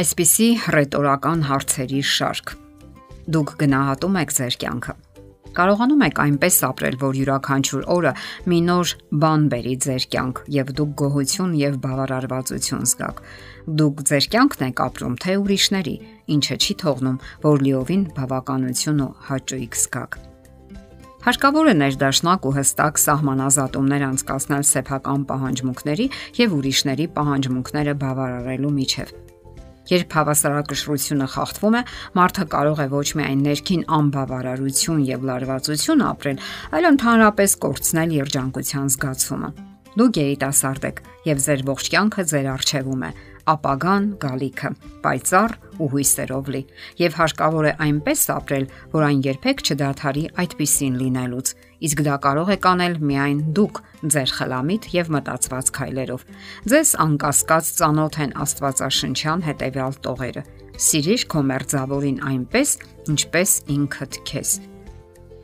Այսպիսի ռետորական հարցերի շարք։ Դուք գնահատում եք ձեր կյանքը։ Կարողանում եք այնպես ապրել, որ յուրաքանչյուր օրը մի նոր բան բերի ձեր կյանք եւ դուք գոհություն եւ բավարարվածություն զգաք։ Դուք ձեր կյանքն եք ապրում թե ուրիշների, ինչը չի թողնում, որ լիովին բավականություն ու հաճույք զգաք։ Հարկավոր է ներդաշնակ ու հստակ սահմանազատումներ անցկացնել սեփական պահանջմունքների եւ ուրիշների պահանջմունքները բավարարելու միջև Երբ հավասարակշռությունը խախտվում է, մարդը կարող է ոչ միայն ներքին անբավարարություն եւ լարվածություն ապրել, այլ ընդհանրապես կորցնել երջանկության զգացումը։ Դուք երիտասարդ եք եւ ձեր ողջ կյանքը ձեր արժևում է ապագան գալիքը, պայծառ ու հույսերով լի, եւ հարկավոր է այնպես ապրել, որ այն երբեք չդադարի այդպիսին լինելուց։ Իսկ դա կարող եք անել միայն դուք ձեր խելամիտ եւ մտածված քայլերով։ Ձեզ անկասկած ծանոթ են Աստվածաշնչյան հետեւյալ տողերը. Սիրիր քո մերձավորին այնպես, ինչպես ինքդ քեզ։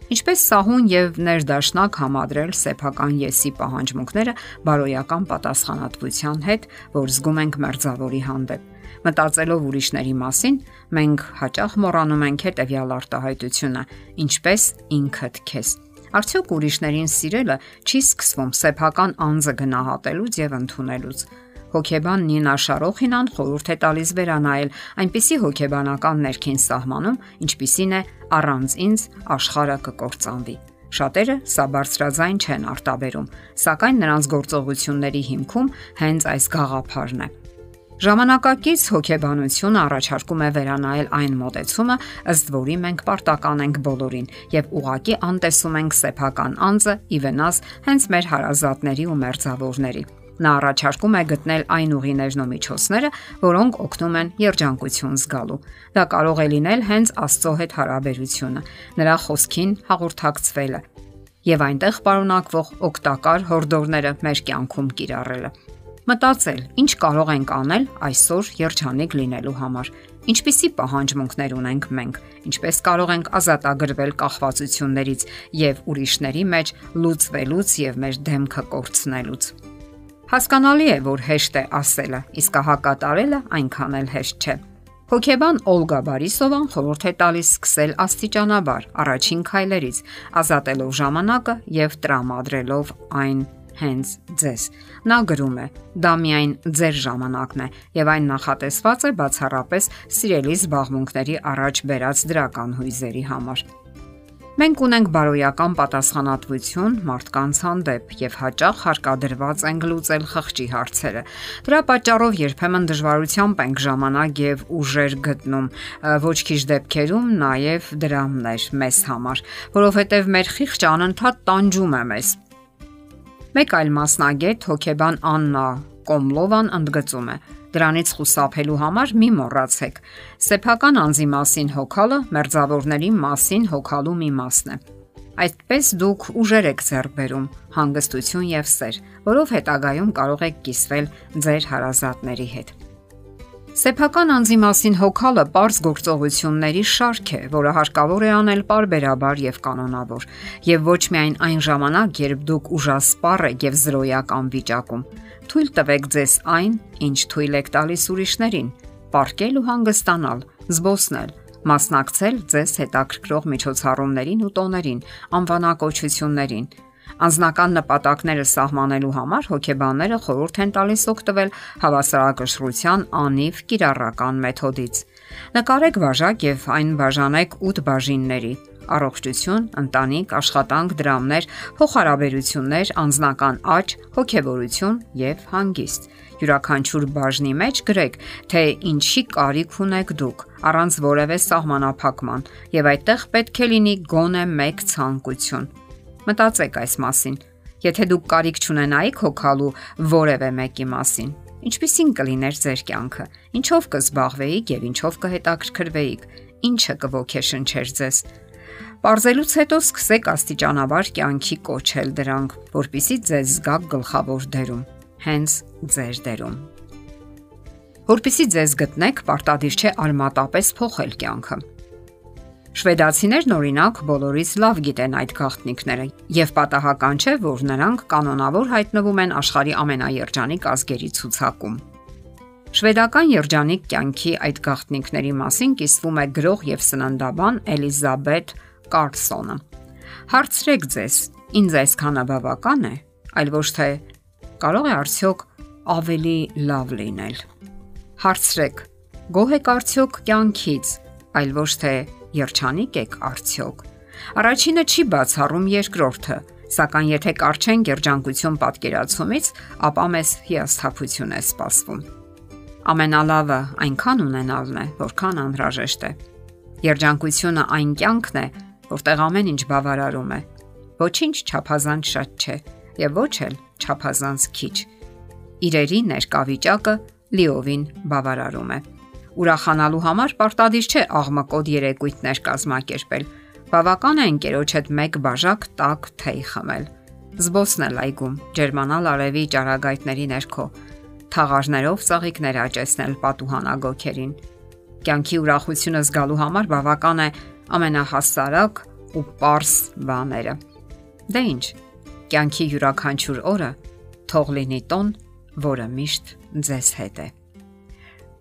Ինչպես սահուն եւ ներդաշնակ համադրել սեփական եսի պահանջմունքները բարոյական պատասխանատվության հետ, որ զգում ենք մերձավորի հանդեպ։ Մտածելով ուրիշների մասին, մենք հաճախ մոռանում ենք հետեւյալ արտահայտությունը. ինչպես ինքդ քեզ։ Արդյոք ուրիշներին սիրելը չի սկսվում սեփական անձը գնահատելուց եւ ընդունելուց հոգեբան Նինա Շարոխինան խորհուրդ է տալիս վերանայել այնպիսի հոգեբանական ներքին սահմանում, ինչպիսին է առանց ինձ աշխարհը կկործանվի։ Շատերը սա բարձրաձայն չեն արտաբերում, սակայն նրանց գործողությունների հիմքում հենց այս գաղափարն է։ Ժամանակակից հոգեբանությունը առաջարկում է վերանայել այն մոտեցումը, ըստ որի մենք պարտական ենք բոլորին եւ ուղակի անտեսում ենք սեփական անձը ի վնաս հենց մեր հարազատների ու մերձավորների։ Նա առաջարկում է գտնել այն ուղիներն ու միջոցները, որոնք օգնում են երջանկություն զգալու։ Դա կարող է լինել հենց Աստծո հետ հարաբերությունը, նրա խոսքին հաղորդակցվելը եւ այնտեղ պարունակվող օգտակար հորդորները մեր կյանքում կիրառելը։ Մտածել, ինչ կարող ենք անել այսօր երջանիկ լինելու համար։ Ինչպիսի պահանջմունքներ ունենք մենք, ինչպես կարող ենք ազատագրվել կախվածություններից եւ ուրիշների մեջ լուծվելուց եւ մեր դեմքը կորցնելուց։ Հասկանալի է, որ հեշտ է ասելը, իսկ հակատարելը այնքան էլ հեշտ չէ։ Հոկեբան Օլգա Բարիսովան խորհուրդ է տալիս սկսել աստիճանաբար առաջին քայլերից, ազատելով ժամանակը եւ տրամադրելով այն հենց ձեզ։ Նա գրում է. դա միայն ձեր ժամանակն է եւ այն նախատեսված է բացառապես սիրելի զբաղմունքների առաջ բերած դրական հույզերի համար։ Մենք ունենք բարոյական պատասխանատվություն մարդկանց հանդեպ եւ հաճախ հարկադրված ենք լուծել խղճի հարցերը։ Դրա պատճառով երբեմն դժվարությամբ ենք ժամանակ եւ ուժեր գտնում, ոչ քիչ դեպքերում նաեւ դրամներ մեզ համար, որովհետեւ մեր խիղճը անընդհատ տանջում է մեզ։ Մեկ այլ մասնագետ հոկեբան Աննա Կոմլովան ընդգծում է. Դրանից խուսափելու համար մի մոռացեք։ Սեփական անձի մասին հոգալը մերձավորների մասին հոգալու մի մասն է։ Այդպես դուք ուժեր եք ձեռք բերում, հանգստություն եւ սեր, որով հետագայում կարող եք կիսվել ձեր հարազատների հետ։ Սեփական անձի մասին հոգալը པարզ գործողությունների շարք է, որը հարկավոր է անել parberabar եւ կանոնավոր, եւ ոչ միայն այն ժամանակ, երբ դուք ուժասպառ եք եւ զրոյական վիճակում, Թույլ տվեք ձեզ այն, ինչ թույլ եք տալիս ուրիշներին՝ ապարկել ու հանգստանալ, զբոսնել, մասնակցել ձեզ հետաքրքրող միջոցառումներին ու տոներին, անվանակոչություններին։ Անձնական նպատակները սահմանելու համար հոգեբանները խորհուրդ են տալիս օգտվել հավասարակշռության անիվ կիրառական մեթոդից։ Նկարեք բաժակ եւ այն բաժանեք 8 բաժինների առողջություն, ընտանիք, աշխատանք, դրամներ, փոխհարաբերություններ, անձնական աճ, հոգեվորություն եւ հանգիստ։ Յուրաքանչյուր բաժնի մեջ գրեք, թե ինչի կարիք ունեք դուք, առանց որևէ սահմանափակման, եւ այդտեղ պետք է լինի գոնե մեկ ցանկություն։ Մտածեք այս մասին։ Եթե դուք կարիք չունենայիք հոգալու որևէ մեկի մասին, ինչպիսին կլիներ ձեր կյանքը։ Ինչով կզբաղվեիք եւ ինչով կհետաքրքրվեիք։ Ինչը կողքեշնչեր ձեզ։ Պարզելուց հետո սկսեք աստիճանաբար կյանքի կոչել դրանք, որpիսի ձեզ զգաք գլխավոր դերում, հենց ձեր դերում։ Որpիսի ձեզ գտնեք, պարտադիր չէ արմատապես փոխել կյանքը։ Շվեդացիներն օրինակ բոլորից լավ գիտեն այդ գաղտնիքները եւ պատահական չէ, որ նրանք կանոնավոր հայտնվում են աշխարի ամենաերջանիկ ազգերի ցուցակում։ Շվեդական երջանիկ կյանքի այդ գաղտնիքների մասին կիսվում է գրող եւ սննդաբան Էլիզաբետ Կարլսոնը։ Հարցրեք ձեզ, ինձ այսքանը բավական է, այլ ոչ թե կարող է արդյոք ավելի լավ լինել։ Հարցրեք, գոհ եք արդյոք կյանքից, այլ ոչ թե երջանիկ եք արդյոք։ Առաջինը չի բացառում երկրորդը, սակայն եթե կարճենք երջանկություն պատկերացումից, ապա մեզ հիասթափություն է սպասվում։ Ամենալավը այնքան ունենալն է, որքան անհրաժեշտ է։ Երջանկությունը այն կյանքն է, որտեղ ամեն ինչ բավարարում է։ Ոչինչ չափազանց շատ չէ եւ ոչ էլ չափազանց քիչ։ Իրերի ներկավիճակը լիովին բավարարում է։ Ուրախանալու համար պարտադիր չէ աղմկոտ երեկույթներ կազմակերպել։ Բավական է ընկերոջ հետ մեկ բաժակ տաք թեյ խմել։ Զբոսնել այգում, ջերմանալ արևի ճարագայթների ներքո, թաղարներով ծաղիկներ աճեցնել պատուհանագոքերին։ Կյանքի ուրախությունը զգալու համար բավական է ամենահասարակ ու པարս բաները։ Դե ի՞նչ։ Կյանքի յուրաքանչյուր օրը թող լինի տոն, որը միշտ ձեզ հետ է։